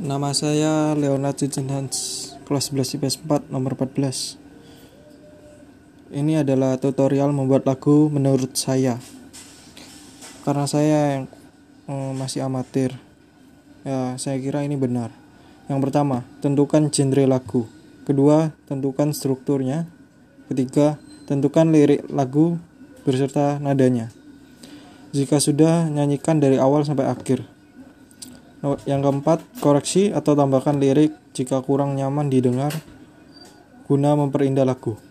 Nama saya Leonard Hans, kelas 11 IPS 4, nomor 14. Ini adalah tutorial membuat lagu menurut saya. Karena saya yang eh, masih amatir, ya saya kira ini benar. Yang pertama, tentukan genre lagu. Kedua, tentukan strukturnya. Ketiga, tentukan lirik lagu beserta nadanya. Jika sudah, nyanyikan dari awal sampai akhir. Yang keempat, koreksi atau tambahkan lirik jika kurang nyaman didengar guna memperindah lagu.